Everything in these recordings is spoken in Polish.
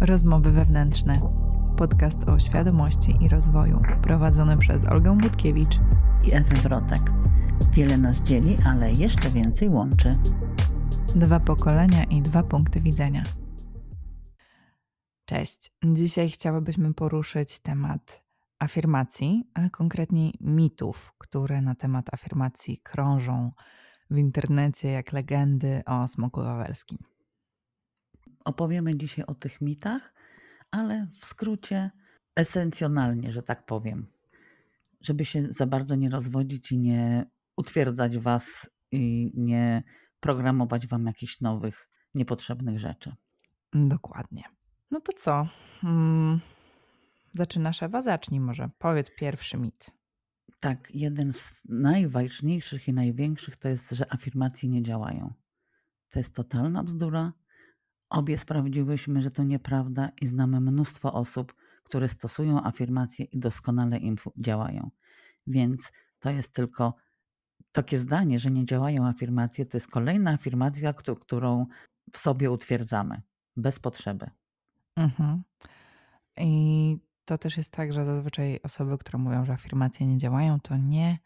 Rozmowy wewnętrzne. Podcast o świadomości i rozwoju, prowadzony przez Olgę Budkiewicz i Ewę Wrotek. Wiele nas dzieli, ale jeszcze więcej łączy. Dwa pokolenia i dwa punkty widzenia. Cześć. Dzisiaj chciałybyśmy poruszyć temat afirmacji, a konkretniej mitów, które na temat afirmacji krążą w internecie jak legendy o smoku wawelskim. Opowiemy dzisiaj o tych mitach, ale w skrócie esencjonalnie, że tak powiem, żeby się za bardzo nie rozwodzić i nie utwierdzać Was i nie programować Wam jakichś nowych, niepotrzebnych rzeczy. Dokładnie. No to co? Hmm. Zaczynasz Ewa? Zacznij może. Powiedz pierwszy mit. Tak, jeden z najważniejszych i największych to jest, że afirmacje nie działają. To jest totalna bzdura. Obie sprawdziłyśmy, że to nieprawda i znamy mnóstwo osób, które stosują afirmacje i doskonale im działają. Więc to jest tylko takie zdanie, że nie działają afirmacje, to jest kolejna afirmacja, którą w sobie utwierdzamy, bez potrzeby. Mhm. I to też jest tak, że zazwyczaj osoby, które mówią, że afirmacje nie działają, to nie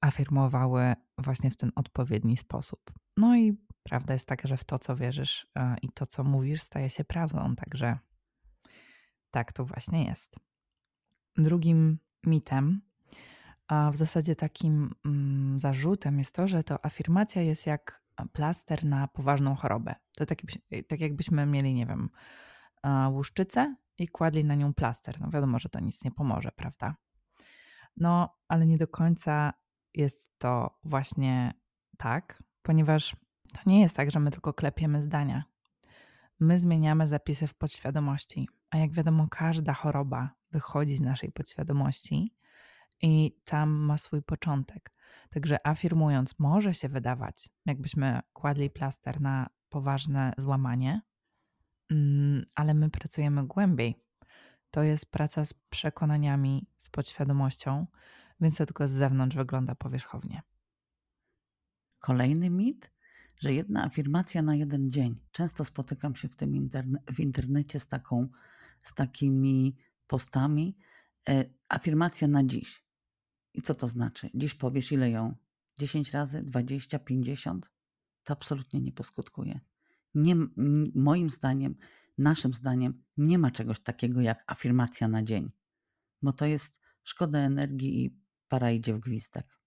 afirmowały właśnie w ten odpowiedni sposób. No i prawda jest taka, że w to, co wierzysz e, i to, co mówisz, staje się prawdą. Także tak to właśnie jest. Drugim mitem, a w zasadzie takim mm, zarzutem jest to, że to afirmacja jest jak plaster na poważną chorobę. To tak, tak jakbyśmy mieli, nie wiem, łuszczycę i kładli na nią plaster. No wiadomo, że to nic nie pomoże, prawda? No, ale nie do końca jest to właśnie tak, ponieważ to nie jest tak, że my tylko klepiemy zdania. My zmieniamy zapisy w podświadomości, a jak wiadomo, każda choroba wychodzi z naszej podświadomości i tam ma swój początek. Także afirmując, może się wydawać, jakbyśmy kładli plaster na poważne złamanie, Mm, ale my pracujemy głębiej. To jest praca z przekonaniami, z podświadomością, więc to tylko z zewnątrz wygląda powierzchownie. Kolejny mit, że jedna afirmacja na jeden dzień. Często spotykam się w tym interne w internecie z, taką, z takimi postami. E, afirmacja na dziś. I co to znaczy? Dziś powiesz ile ją? 10 razy, 20, 50? To absolutnie nie poskutkuje. Nie, moim zdaniem, naszym zdaniem, nie ma czegoś takiego jak afirmacja na dzień, bo to jest szkoda energii i para idzie w gwizdek.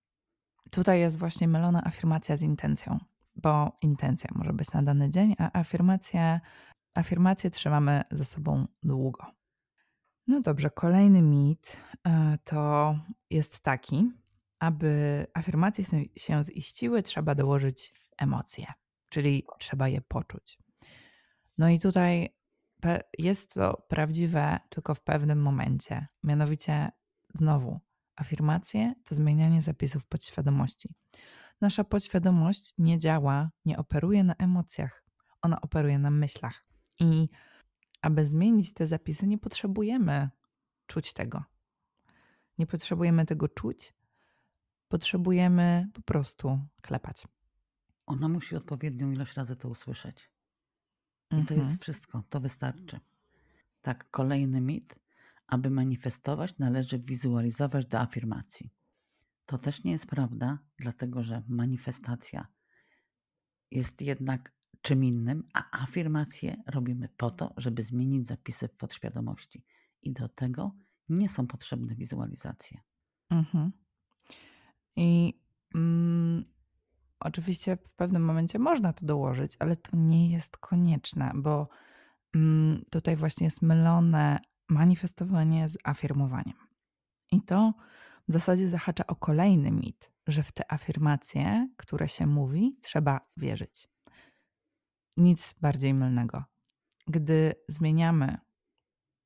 Tutaj jest właśnie mylona afirmacja z intencją, bo intencja może być na dany dzień, a afirmację, afirmację trzymamy ze sobą długo. No dobrze, kolejny mit e, to jest taki, aby afirmacje się ziściły, trzeba dołożyć emocje czyli trzeba je poczuć. No i tutaj jest to prawdziwe tylko w pewnym momencie. Mianowicie, znowu, afirmacje to zmienianie zapisów podświadomości. Nasza podświadomość nie działa, nie operuje na emocjach, ona operuje na myślach. I aby zmienić te zapisy, nie potrzebujemy czuć tego. Nie potrzebujemy tego czuć, potrzebujemy po prostu klepać. Ona musi odpowiednią ilość razy to usłyszeć. I mhm. to jest wszystko, to wystarczy. Tak, kolejny mit. Aby manifestować, należy wizualizować do afirmacji. To też nie jest prawda, dlatego że manifestacja jest jednak czym innym, a afirmacje robimy po to, żeby zmienić zapisy w podświadomości. I do tego nie są potrzebne wizualizacje. Mhm. I mm, Oczywiście w pewnym momencie można to dołożyć, ale to nie jest konieczne, bo mm, tutaj właśnie jest mylone manifestowanie z afirmowaniem. I to w zasadzie zahacza o kolejny mit, że w te afirmacje, które się mówi, trzeba wierzyć. Nic bardziej mylnego. Gdy zmieniamy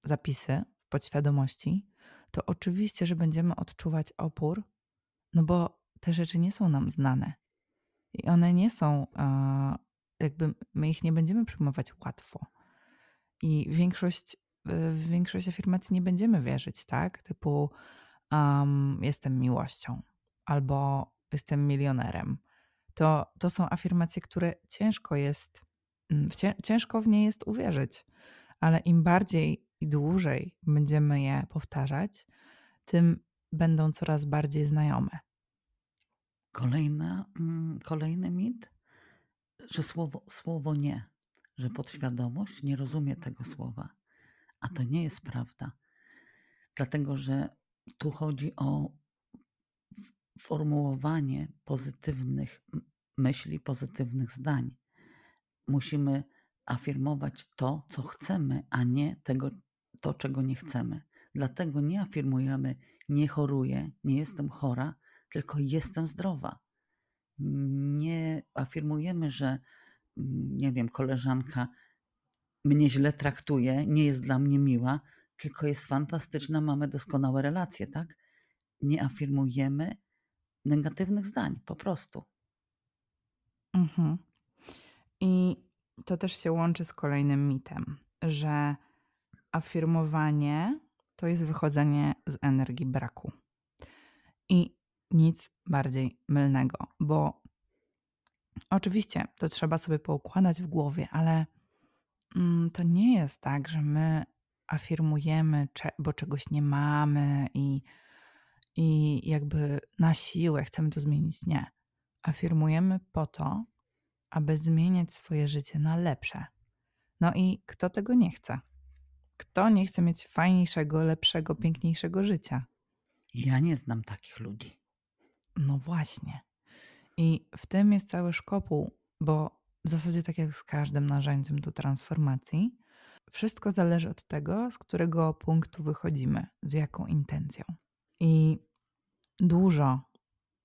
zapisy w podświadomości, to oczywiście, że będziemy odczuwać opór, no bo te rzeczy nie są nam znane. I one nie są, jakby my ich nie będziemy przyjmować łatwo. I większość, w większość afirmacji nie będziemy wierzyć, tak? Typu um, jestem miłością albo jestem milionerem. To, to są afirmacje, które ciężko jest, mm, ciężko w nie jest uwierzyć. ale im bardziej i dłużej będziemy je powtarzać, tym będą coraz bardziej znajome. Kolejna, mm, kolejny mit, że słowo, słowo nie, że podświadomość nie rozumie tego słowa. A to nie jest prawda. Dlatego, że tu chodzi o formułowanie pozytywnych myśli, pozytywnych zdań. Musimy afirmować to, co chcemy, a nie tego, to, czego nie chcemy. Dlatego nie afirmujemy nie choruję, nie jestem chora, tylko jestem zdrowa. Nie afirmujemy, że nie wiem, koleżanka mnie źle traktuje, nie jest dla mnie miła, tylko jest fantastyczna, mamy doskonałe relacje, tak? Nie afirmujemy negatywnych zdań, po prostu. Mhm. I to też się łączy z kolejnym mitem, że afirmowanie to jest wychodzenie z energii braku. I nic bardziej mylnego, bo oczywiście to trzeba sobie poukładać w głowie, ale mm, to nie jest tak, że my afirmujemy, bo czegoś nie mamy i, i jakby na siłę chcemy to zmienić. Nie. Afirmujemy po to, aby zmieniać swoje życie na lepsze. No i kto tego nie chce? Kto nie chce mieć fajniejszego, lepszego, piękniejszego życia? Ja nie znam takich ludzi. No właśnie. I w tym jest cały szkopuł, bo w zasadzie tak jak z każdym narzędziem do transformacji, wszystko zależy od tego, z którego punktu wychodzimy, z jaką intencją. I dużo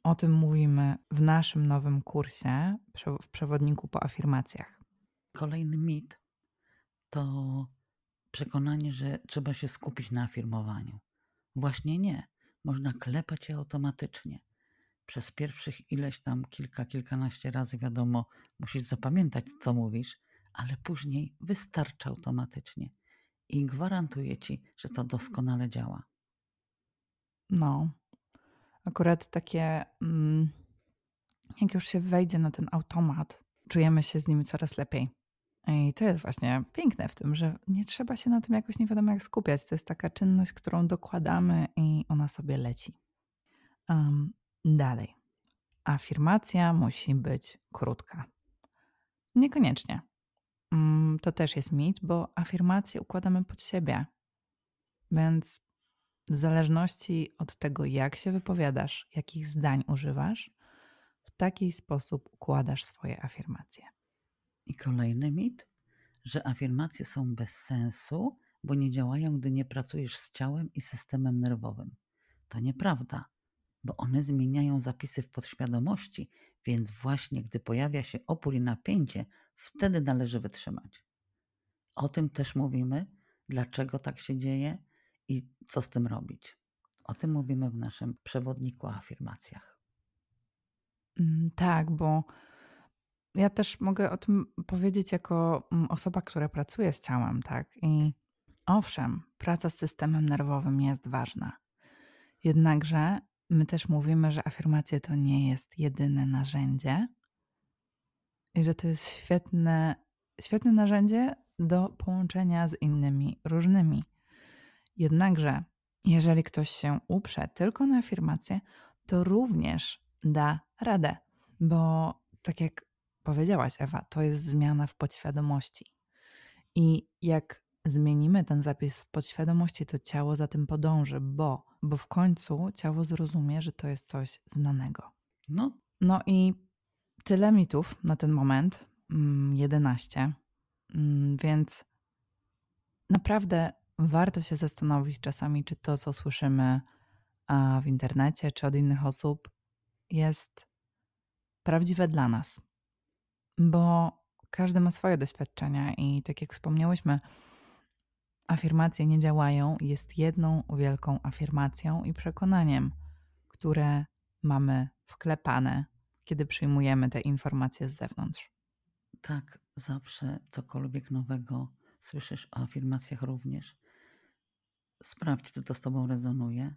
o tym mówimy w naszym nowym kursie w przewodniku po afirmacjach. Kolejny mit to przekonanie, że trzeba się skupić na afirmowaniu. Właśnie nie. Można klepać je automatycznie. Przez pierwszych ileś tam kilka, kilkanaście razy, wiadomo, musisz zapamiętać, co mówisz, ale później wystarcza automatycznie. I gwarantuję ci, że to doskonale działa. No, akurat takie, mm, jak już się wejdzie na ten automat, czujemy się z nimi coraz lepiej. I to jest właśnie piękne w tym, że nie trzeba się na tym jakoś nie wiadomo jak skupiać. To jest taka czynność, którą dokładamy i ona sobie leci. Um, dalej. Afirmacja musi być krótka. Niekoniecznie. Um, to też jest mit, bo afirmacje układamy pod siebie. Więc w zależności od tego, jak się wypowiadasz, jakich zdań używasz, w taki sposób układasz swoje afirmacje. I kolejny mit, że afirmacje są bez sensu, bo nie działają, gdy nie pracujesz z ciałem i systemem nerwowym. To nieprawda, bo one zmieniają zapisy w podświadomości, więc właśnie gdy pojawia się opór i napięcie, wtedy należy wytrzymać. O tym też mówimy, dlaczego tak się dzieje i co z tym robić. O tym mówimy w naszym przewodniku o afirmacjach. Mm, tak, bo ja też mogę o tym powiedzieć jako mm, osoba, która pracuje z ciałem, tak? I owszem, praca z systemem nerwowym jest ważna. Jednakże my też mówimy, że afirmacje to nie jest jedyne narzędzie i że to jest świetne, świetne narzędzie do połączenia z innymi różnymi. Jednakże, jeżeli ktoś się uprze tylko na afirmację, to również da radę, bo tak jak powiedziałaś, Ewa, to jest zmiana w podświadomości. I jak zmienimy ten zapis w podświadomości, to ciało za tym podąży, bo, bo w końcu ciało zrozumie, że to jest coś znanego. No. No i tyle mitów na ten moment, 11. Mm, mm, więc naprawdę warto się zastanowić czasami, czy to, co słyszymy w internecie, czy od innych osób, jest prawdziwe dla nas bo każdy ma swoje doświadczenia i tak jak wspomniałyśmy, afirmacje nie działają, jest jedną wielką afirmacją i przekonaniem, które mamy wklepane, kiedy przyjmujemy te informacje z zewnątrz. Tak, zawsze cokolwiek nowego słyszysz o afirmacjach również. Sprawdź, czy to z Tobą rezonuje,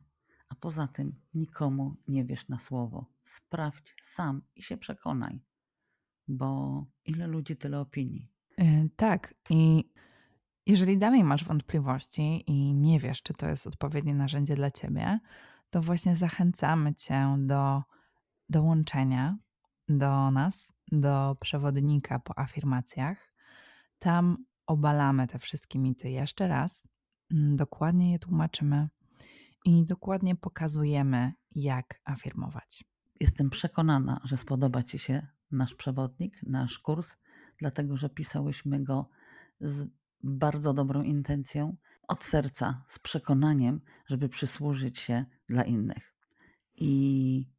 a poza tym nikomu nie wiesz na słowo. Sprawdź sam i się przekonaj bo ile ludzi, tyle opinii. Yy, tak, i Jeżeli dalej masz wątpliwości i nie wiesz, czy to jest odpowiednie narzędzie dla ciebie, to właśnie zachęcamy cię do dołączenia do nas, do przewodnika po afirmacjach. Tam obalamy te wszystkie mity jeszcze raz, mm, dokładnie je tłumaczymy i dokładnie pokazujemy, jak afirmować. Jestem przekonana, że spodoba Ci się nasz przewodnik, nasz kurs, dlatego że pisałyśmy go z bardzo dobrą intencją, od serca, z przekonaniem, żeby przysłużyć się dla innych. I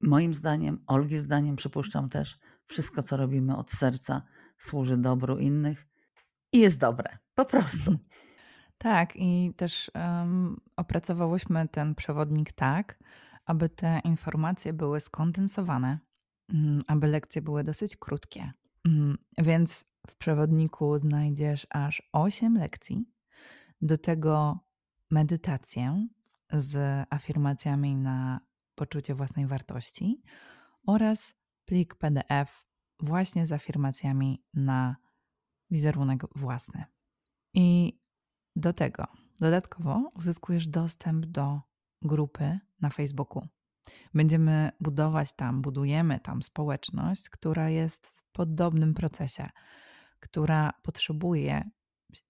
moim zdaniem, Olgi zdaniem, przypuszczam też, wszystko co robimy od serca służy dobru innych i jest dobre. Po prostu. Tak, i też um, opracowałyśmy ten przewodnik tak, aby te informacje były skondensowane, um, aby lekcje były dosyć krótkie. Um, więc w przewodniku znajdziesz aż 8 lekcji, do tego medytację z afirmacjami na poczucie własnej wartości oraz plik PDF właśnie z afirmacjami na wizerunek własny. I do tego dodatkowo uzyskujesz dostęp do grupy na Facebooku. Będziemy budować tam, budujemy tam społeczność, która jest w podobnym procesie, która potrzebuje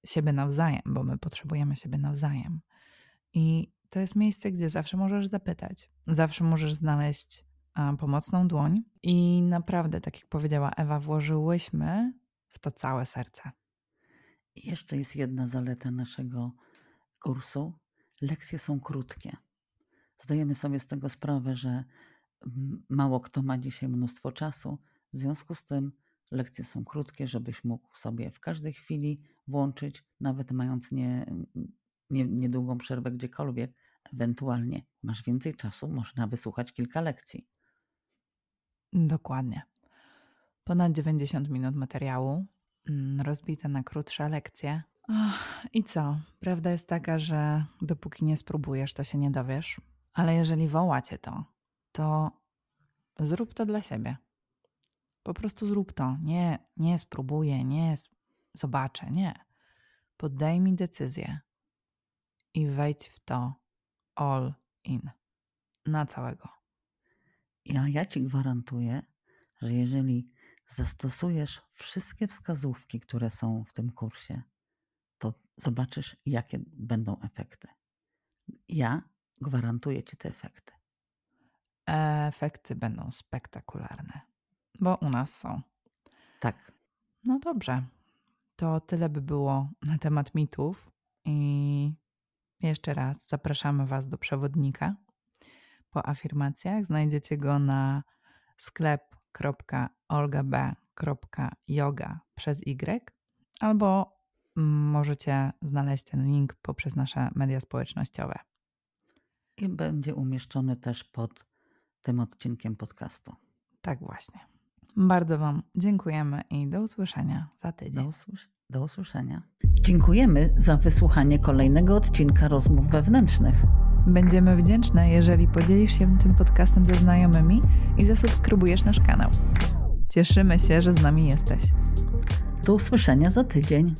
siebie nawzajem, bo my potrzebujemy siebie nawzajem. I to jest miejsce, gdzie zawsze możesz zapytać, zawsze możesz znaleźć pomocną dłoń. I naprawdę, tak jak powiedziała Ewa, włożyłyśmy w to całe serce. I jeszcze jest jedna zaleta naszego kursu. Lekcje są krótkie. Zdajemy sobie z tego sprawę, że mało kto ma dzisiaj mnóstwo czasu. W związku z tym lekcje są krótkie, żebyś mógł sobie w każdej chwili włączyć, nawet mając nie, nie, niedługą przerwę gdziekolwiek. Ewentualnie masz więcej czasu, można wysłuchać kilka lekcji. Dokładnie. Ponad 90 minut materiału, mm, rozbite na krótsze lekcje. I co? Prawda jest taka, że dopóki nie spróbujesz, to się nie dowiesz. Ale jeżeli woła cię to, to zrób to dla siebie. Po prostu zrób to. Nie, nie spróbuję, nie zobaczę, nie. Poddaj decyzję i wejdź w to all in. Na całego. Ja, ja ci gwarantuję, że jeżeli zastosujesz wszystkie wskazówki, które są w tym kursie, to zobaczysz, jakie będą efekty. Ja gwarantuję ci te efekty. Efekty będą spektakularne, bo u nas są. Tak. No dobrze. To tyle by było na temat mitów. I jeszcze raz zapraszamy Was do przewodnika po afirmacjach. Znajdziecie go na sklep.olgab.yoga przez Y albo możecie znaleźć ten link poprzez nasze media społecznościowe. I będzie umieszczony też pod tym odcinkiem podcastu. Tak właśnie. Bardzo Wam dziękujemy i do usłyszenia za tydzień. Do, usłys do usłyszenia. Dziękujemy za wysłuchanie kolejnego odcinka rozmów wewnętrznych. Będziemy wdzięczne, jeżeli podzielisz się tym podcastem ze znajomymi i zasubskrybujesz nasz kanał. Cieszymy się, że z nami jesteś. Do usłyszenia za tydzień.